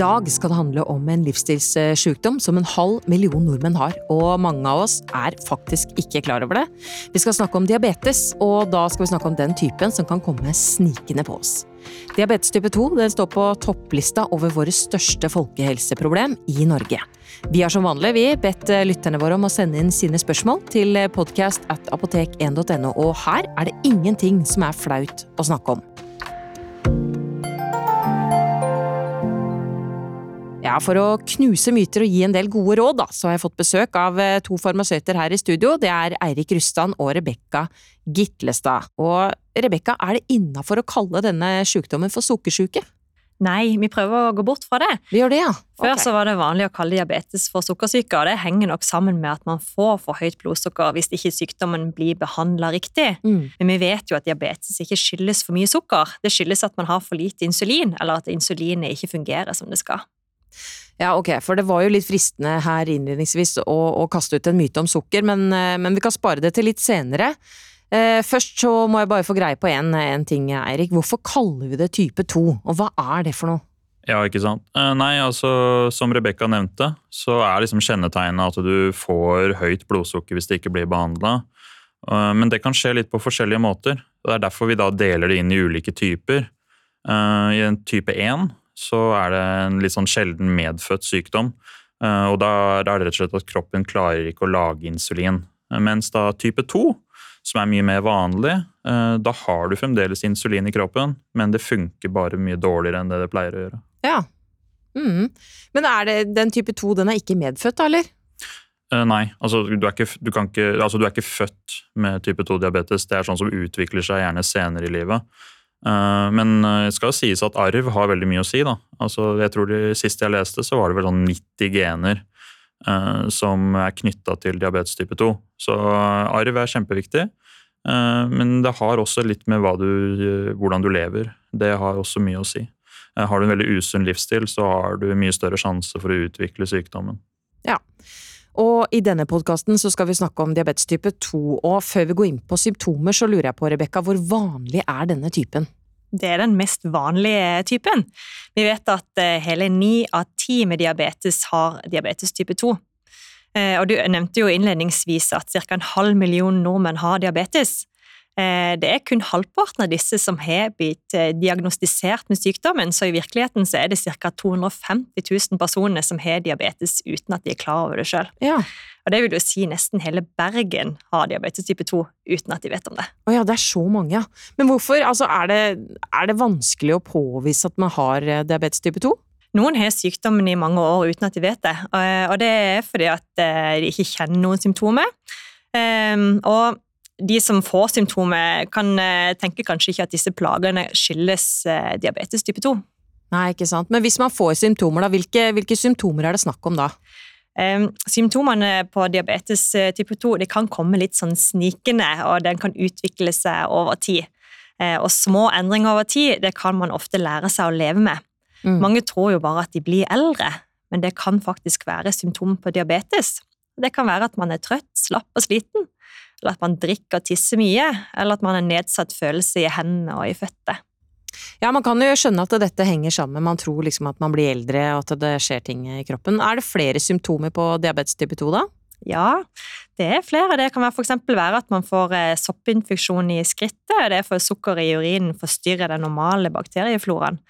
dag skal det handle om en livsstilssykdom som en halv million nordmenn har, og mange av oss er faktisk ikke klar over det. Vi skal snakke om diabetes, og da skal vi snakke om den typen som kan komme snikende på oss. Diabetes type 2 den står på topplista over våre største folkehelseproblem i Norge. Vi har som vanlig vi bedt lytterne våre om å sende inn sine spørsmål til podcast at apotek1.no, og her er det ingenting som er flaut å snakke om. Ja, For å knuse myter og gi en del gode råd, da, så har jeg fått besøk av eh, to farmasøyter her i studio. Det er Eirik Rustan og Rebekka Gitlestad. Og Rebekka, er det innafor å kalle denne sykdommen for sukkersyke? Nei, vi prøver å gå bort fra det. Vi gjør det, ja. Før okay. så var det vanlig å kalle diabetes for sukkersyke, og det henger nok sammen med at man får for høyt blodsukker hvis ikke sykdommen blir behandla riktig. Mm. Men vi vet jo at diabetes ikke skyldes for mye sukker. Det skyldes at man har for lite insulin, eller at insulinet ikke fungerer som det skal. Ja, ok, for det var jo litt fristende her innledningsvis å, å kaste ut en myte om sukker, men, eh, men, vi kan spare det til litt senere. Eh, først så må jeg bare få greie på en, ting, Eirik. Hvorfor kaller vi det type 2, og hva er det for noe? Ja, ikke sant. Eh, nei, altså som Rebekka nevnte, så er liksom kjennetegnet at du får høyt blodsukker hvis det ikke blir behandla. Men det kan skje litt på forskjellige måter. Det er derfor vi da deler det inn i ulike typer. I en type 1 så er det en litt sånn sjelden medfødt sykdom. Eh, og da er det rett og slett at kroppen klarer ikke å lage insulin. Mens da type 2, som er mye mer vanlig, eh, da har du fremdeles insulin i kroppen, men det funker bare mye dårligere enn det det pleier å gjøre. Ja. Mm. Men er det den type 2, den er ikke medfødt, da, eller? Nei, altså du, ikke, du, ikke, altså du er ikke født med type 2-diabetes. Det er sånn som utvikler seg gjerne senere i livet. Eh, men det skal skal sies at arv har veldig mye å si. da. Altså, jeg tror det Sist jeg leste, så var det vel sånn 90 gener uh, som er knytta til diabetes type 2. Så arv er kjempeviktig. Men det har også litt med du, hvordan du lever. Det har også mye å si. Har du en veldig usunn livsstil, så har du mye større sjanse for å utvikle sykdommen. Ja, og i denne podkasten skal vi snakke om diabetes type 2, og før vi går inn på symptomer, så lurer jeg på, Rebekka, hvor vanlig er denne typen? Det er den mest vanlige typen. Vi vet at eh, hele ni av ti med diabetes har diabetes type 2. Eh, og du nevnte jo innledningsvis at ca. en halv million nordmenn har diabetes. Eh, det er kun halvparten av disse som har blitt eh, diagnostisert med sykdommen, så i virkeligheten så er det ca. 250 000 personer som har diabetes uten at de er klar over det sjøl. Ja. Og det vil jo si nesten hele Bergen har diabetes type 2 uten at de vet om det. Å ja, det er så mange, ja. Men hvorfor? Altså, er det, er det vanskelig å påvise at man har eh, diabetes type 2? Noen har sykdommen i mange år uten at de vet det, og det er fordi at de ikke kjenner noen symptomer. Ehm, og de som får symptomer, kan eh, tenke kanskje ikke at disse plagene skyldes eh, diabetes type 2. Nei, ikke sant. Men hvis man får symptomer, da, hvilke, hvilke symptomer er det snakk om da? Um, symptomene på diabetes eh, type 2 de kan komme litt sånn snikende, og den kan utvikle seg over tid. Og små endringer over tid det kan man ofte lære seg å leve med. Mm. Mange tror jo bare at de blir eldre, men det kan faktisk være symptomer på diabetes. Det kan være at man er trøtt, slapp og sliten eller at man drikker og tisser mye, eller at man har nedsatt følelse i hendene og i føtter. Ja, man kan jo skjønne at dette henger sammen, man tror liksom at man blir eldre og at det skjer ting i kroppen. Er det flere symptomer på diabetes type 2 da? Ja, det er flere. Det kan f.eks. være at man får eh, soppinfeksjon i skrittet. Det er for sukker i urinen forstyrrer den normale bakteriefloraen.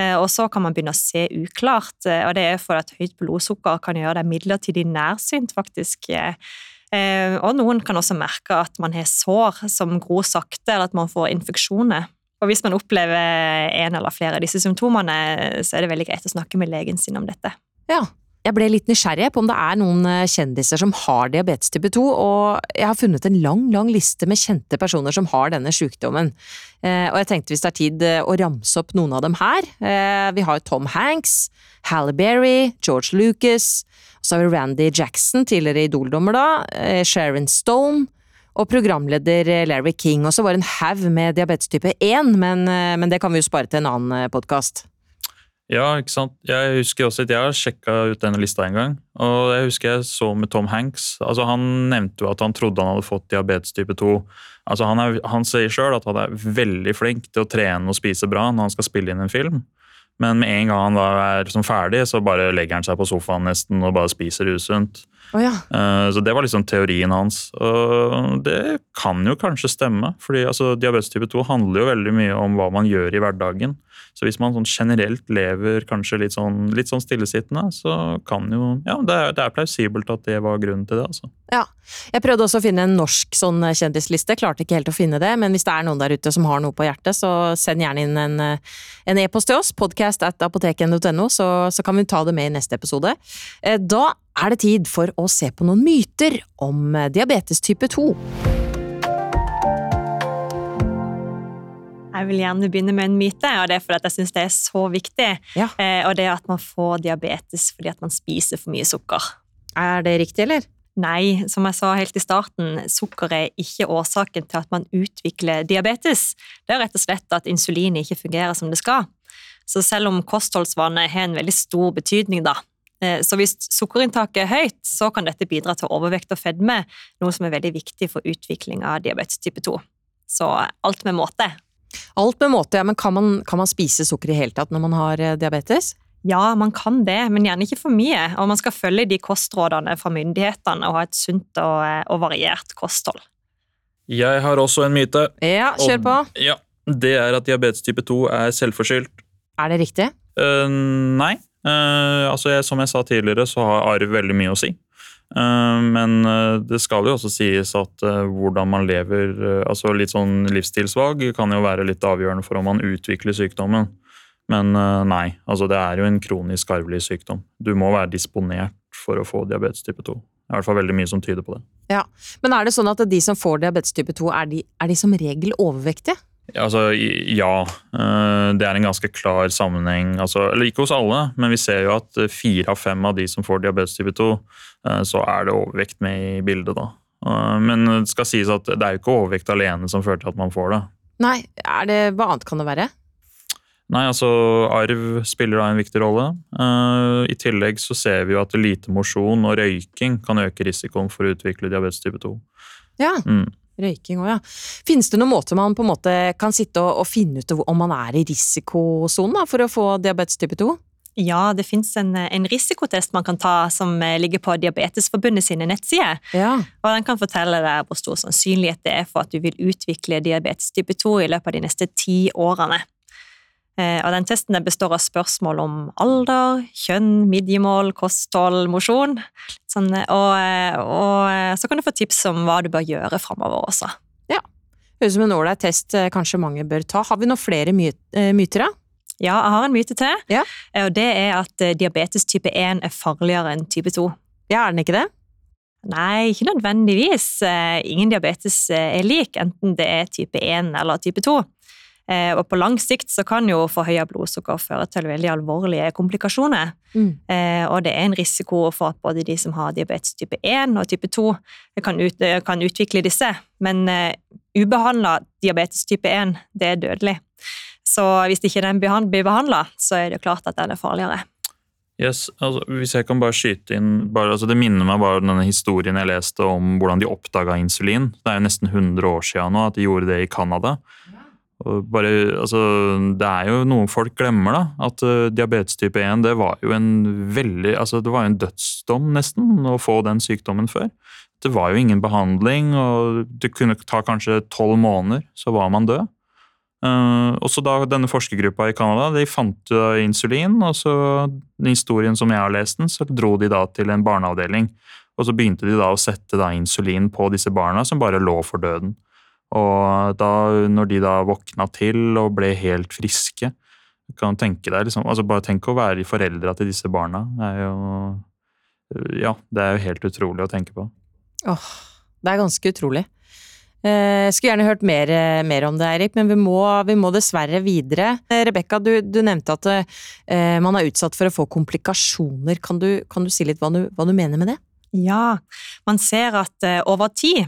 Eh, og så kan man begynne å se uklart, eh, og det er for at høyt blodsukker kan gjøre deg midlertidig nærsynt, faktisk. Eh, og noen kan også merke at man har sår som gror sakte, eller at man får infeksjoner. Og hvis man opplever en eller flere av disse symptomene, så er det veldig greit å snakke med legen sin om dette. Ja, jeg ble litt nysgjerrig på om det er noen eh, kjendiser som har diabetes type 2, og jeg har funnet en lang, lang liste med kjente personer som har denne sykdommen. Eh, og jeg tenkte hvis det er tid å ramse opp noen av dem her. Vi har Tom Hanks, Halle Berry, George Lucas, så har vi Randy Jackson, tidligere Idol-dommer da, eh, Sharon Stone og programleder eh, Larry King. Og så var det en haug med diabetes type 1, men, eh, men, det kan vi jo spare til en annen podkast. Ja, ikke sant. Jeg husker også at jeg har sjekka ut denne lista en gang. Og jeg husker jeg så med Tom Hanks. Altså Han nevnte jo at han trodde han hadde fått diabetes type 2. Altså Han, er, han sier sjøl at han er veldig flink til å trene og spise bra når han skal spille inn en film. Men med en gang han da er liksom ferdig, så bare legger han seg på sofaen nesten og bare spiser usunt. Å ja. Eh, Så det var liksom teorien hans. Og det kan jo kanskje stemme, fordi altså, diabetes type 2 handler jo veldig mye om hva man gjør i hverdagen. Så hvis man sånn generelt lever kanskje litt sånn, litt sånn stillesittende, så kan jo Ja, det er, det er plausibelt at det var grunnen til det, altså. Ja. Jeg prøvde også å finne en norsk sånn kjendisliste, klarte ikke helt å finne det, men hvis det er noen der ute som har noe på hjertet, så send gjerne inn en e-post e-post til oss, podcast at apoteket.no, så, så kan vi ta det med i neste episode. Eh, Da er det tid for å se på noen myter om eh, diabetes type 2. Jeg vil gjerne begynne med en myte, og det er fordi jeg syns det er så viktig. Ja. Eh, og det er at man får diabetes fordi at man spiser for mye sukker. Er det riktig, eller? Nei, som jeg sa helt i starten, sukker er ikke årsaken til at man utvikler diabetes. Det er rett og slett at insulinet ikke fungerer som det skal. Så selv om kostholdsvannet har en veldig stor betydning, da. Eh, Så hvis sukkerinntaket er høyt, så kan dette bidra til overvekt og fedme, noe som er veldig viktig for utvikling av diabetes type 2. Så alt med måte. Alt med måte, ja, men kan man, kan man spise sukker i hele tatt når man har eh, diabetes? Ja, man kan det, men gjerne ikke for mye. Og man skal følge de kostrådene fra myndighetene og ha et sunt og, eh, og variert kosthold. Jeg har også en myte. Ja, kjør på. Og- Ja, Det er at diabetes type 2 er selvforskyldt. Er det riktig? Uh, nei. Eh, altså jeg, som jeg sa tidligere, så har arv veldig mye å si. Uh, men eh, det skal jo også sies at uh, hvordan man lever altså Litt sånn livsstilsvalg kan jo være litt avgjørende for om man utvikler sykdommen. Men nei, altså det er jo en kronisk arvelig sykdom. Du må være disponert for å få diabetes type 2. Det er i hvert fall veldig mye som tyder på det. Ja. Men er det sånn at de som får diabetes type 2, er de, er de som regel overvektige? Altså, ja. eh, Det er en ganske klar sammenheng. Altså, eller ikke hos alle, men vi ser jo at eh, fire av fem av de som får diabetes type 2, eh, så er det overvekt med i bildet, da. Men det skal sies at det er jo ikke overvekt alene som fører til at man får det. Nei, er det, hva annet kan det være? Nei, altså arv spiller da en viktig rolle. I tillegg så ser vi jo at lite mosjon og røyking kan øke risikoen for å utvikle diabetes type 2. Ja, Mm. Røyking òg, ja. Finnes det noen måter man på en måte kan sitte og, og finne ut om man er i risikosonen for å få diabetes type 2? Ja, det fins en, en risikotest man kan ta som eh, ligger på Diabetesforbundet sine nettsider. Ja. Og den kan fortelle deg hvor stor sannsynlighet det er for at du vil utvikle diabetes type 2 i løpet av de neste ti årene. Eh, Og den testen består av spørsmål om alder, kjønn, midjemål, kosthold, mosjon. Sånn, eh, og, eh, og så kan du få tips om hva du bør gjøre framover også. Ja. Høres ut som en ålreit test kanskje mange bør ta. Har vi noen flere my myter, da? Ja, jeg har en myte til, Ja. og det er at diabetes type 1 er farligere enn type 2. Ja, er den ikke det? Nei, ikke nødvendigvis. Ingen diabetes er lik, enten det er type 1 eller type 2. Eh, Og på lang sikt så kan jo forhøya blodsukker føre til veldig alvorlige komplikasjoner. Mm. Eh, Og det er en risiko for at både de som har diabetes type 1 og type 2 kan, ut, eh, kan utvikle disse. Men ubehandla diabetes type 1, det er dødelig. Så hvis ikke den blir behandla, så er det klart at den er farligere. Yes, altså, Hvis jeg kan bare skyte inn bare, altså, Det minner meg bare om denne historien jeg leste om hvordan de oppdaga insulin. Det er jo nesten 100 år siden nå at de gjorde det i Canada. Bare, altså, det er jo noe folk glemmer, da. At uh, diabetes type 1 det var jo en veldig, altså, det var jo en dødsdom nesten å få den sykdommen før. Det var jo ingen behandling, og det kunne ta kanskje tolv måneder, så var man død. Uh, også da denne forskergruppa i Canada de fant uh, insulin, og så historien som jeg har lest den, så dro de da til en barneavdeling. Og så begynte de da å sette da insulin på disse barna som bare lå for døden. Og da, når de da våkna til og ble helt friske du kan tenke deg liksom, altså Bare tenk å være foreldra til disse barna. Det er jo Ja, det er jo helt utrolig å tenke på. Åh, det er ganske utrolig. Jeg skulle gjerne hørt mer, mer om det, Eirik, men vi må, vi må dessverre videre. Eh, Rebekka, du, du nevnte at uh, man er utsatt for å få komplikasjoner. Kan du, kan du si litt hva du, hva du mener med det? Ja, man ser at uh, over tid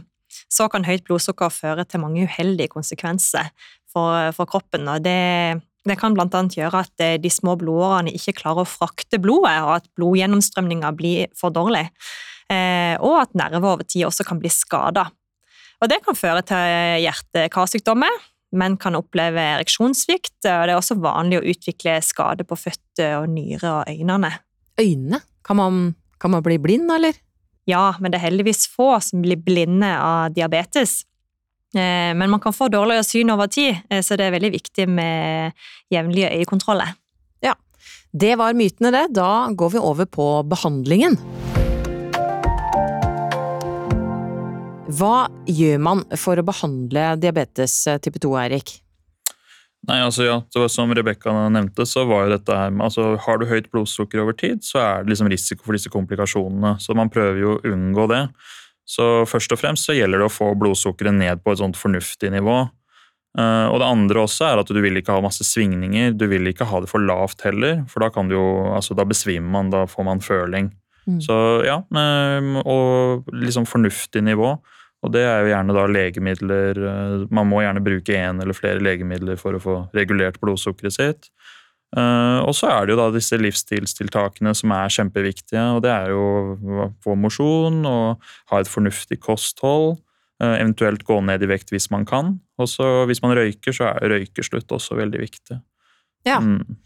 så kan høyt blodsukker føre til mange uheldige konsekvenser for, for kroppen. og det, det kan annet gjøre at eh, de små blodårene ikke klarer å frakte blodet, og at blodgjennomstrømninga blir for dårlig. Eh, og at nerver over tid også kan bli skada. Og det kan føre til hjerte-karsykdommer, Menn kan oppleve ereksjonssvikt, og det er også vanlig å utvikle skade på føtter og nyre og øynene. Øynene? Kan man, kan man bli blind, eller? Ja, men det er heldigvis få som blir blinde av diabetes. Eh, men man kan få dårligere syn over tid, eh, så det er veldig viktig med jevnlige øyekontroller. Ja, det var mytene det. Da går vi over på behandlingen. Hva gjør man for å behandle diabetes type 2, Eirik? Nei, altså ja, så Som Rebekka nevnte, så var jo dette her med altså Har du høyt blodsukker over tid, så er det liksom risiko for disse komplikasjonene. Så man prøver jo å unngå det. Så først og fremst så gjelder det å få blodsukkeret ned på et sånt fornuftig nivå. Uh, og det andre også er at du vil ikke ha masse svingninger. Du vil ikke ha det for lavt heller, for da kan du jo, altså da besvimer man, da får man føling. Mm. Så ja, og liksom fornuftig nivå. Og det er jo gjerne da legemidler eh, Man må gjerne bruke én eller flere legemidler for å få regulert blodsukkeret sitt. Eh, og så er det jo da disse livsstilstiltakene som er kjempeviktige. Og det er jo å få mosjon og ha et fornuftig kosthold. Eh, eventuelt gå ned i vekt hvis man kan. Og så hvis man røyker, så er røykeslutt også veldig viktig. Ja. Mm.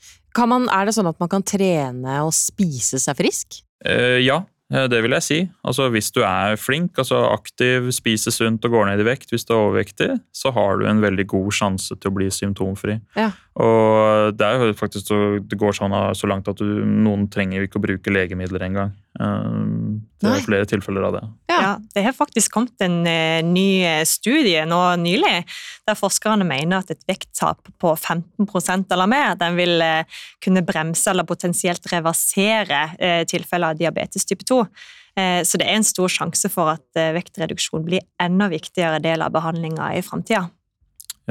Man, er det sånn at man kan trene og spise seg frisk? Ja, det vil jeg si. Altså Hvis du er flink, altså aktiv, spiser sunt og går ned i vekt hvis du er overvektig, så har du en veldig god sjanse til å bli symptomfri. Ja. Og det er jo faktisk så, det går sånn så langt at du, noen trenger ikke å bruke legemidler engang. Eh, det er Nei. flere tilfeller av det. Ja. ja. Det har faktisk kommet en uh, ny studie nå nylig, der forskerne mener at et vekttap på 15% eller mer den vil uh, kunne bremse eller potensielt reversere uh, tilfeller av diabetes type 2. Så det er en stor sjanse for at vektreduksjon blir enda viktigere del av behandlinga i framtida.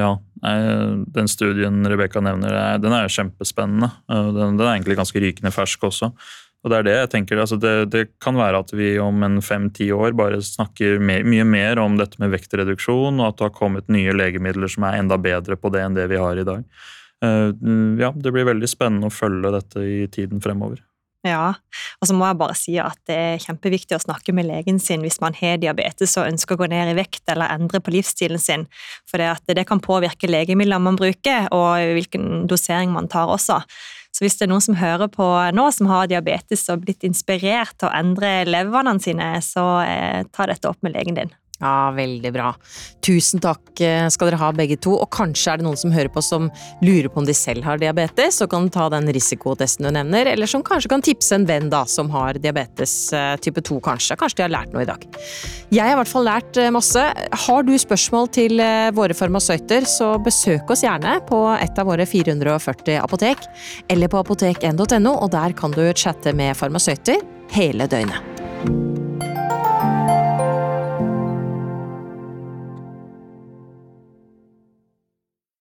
Ja, den studien Rebekka nevner, den er kjempespennende. kjempespennende. Den, er egentlig ganske rykende fersk også. Og Det er det jeg tenker, altså det, det kan være at vi om en fem-ti år bare snakker mer, mye mer om dette med vektreduksjon, og at det har kommet nye legemidler som er enda bedre på det enn det vi har i dag. Ja, Det blir veldig spennende å følge dette i tiden fremover. Ja, og så må jeg bare si at det er kjempeviktig å snakke med legen sin hvis man har diabetes og ønsker å gå ned i vekt eller endre på livsstilen sin, for det, det kan påvirke legemidlene man bruker og hvilken dosering man tar også. Så hvis det er noen som hører på nå, som har diabetes og blitt inspirert til å endre levevannene sine, så eh, ta dette opp med legen din. Ja, veldig bra. Tusen takk eh, skal dere ha begge to. Og kanskje er det noen som hører på som lurer på om de selv har diabetes, og kan ta den risikotesten du nevner, eller som kanskje kan tipse en venn da, som har diabetes eh, type 2, kanskje. Kanskje de har lært noe i dag. Jeg har i hvert fall lært eh, masse. Har du spørsmål til våre farmasøyter, så besøk oss gjerne på et av våre 440 apotek, eller på apotek.no, og der kan du chatte med farmasøyter hele døgnet.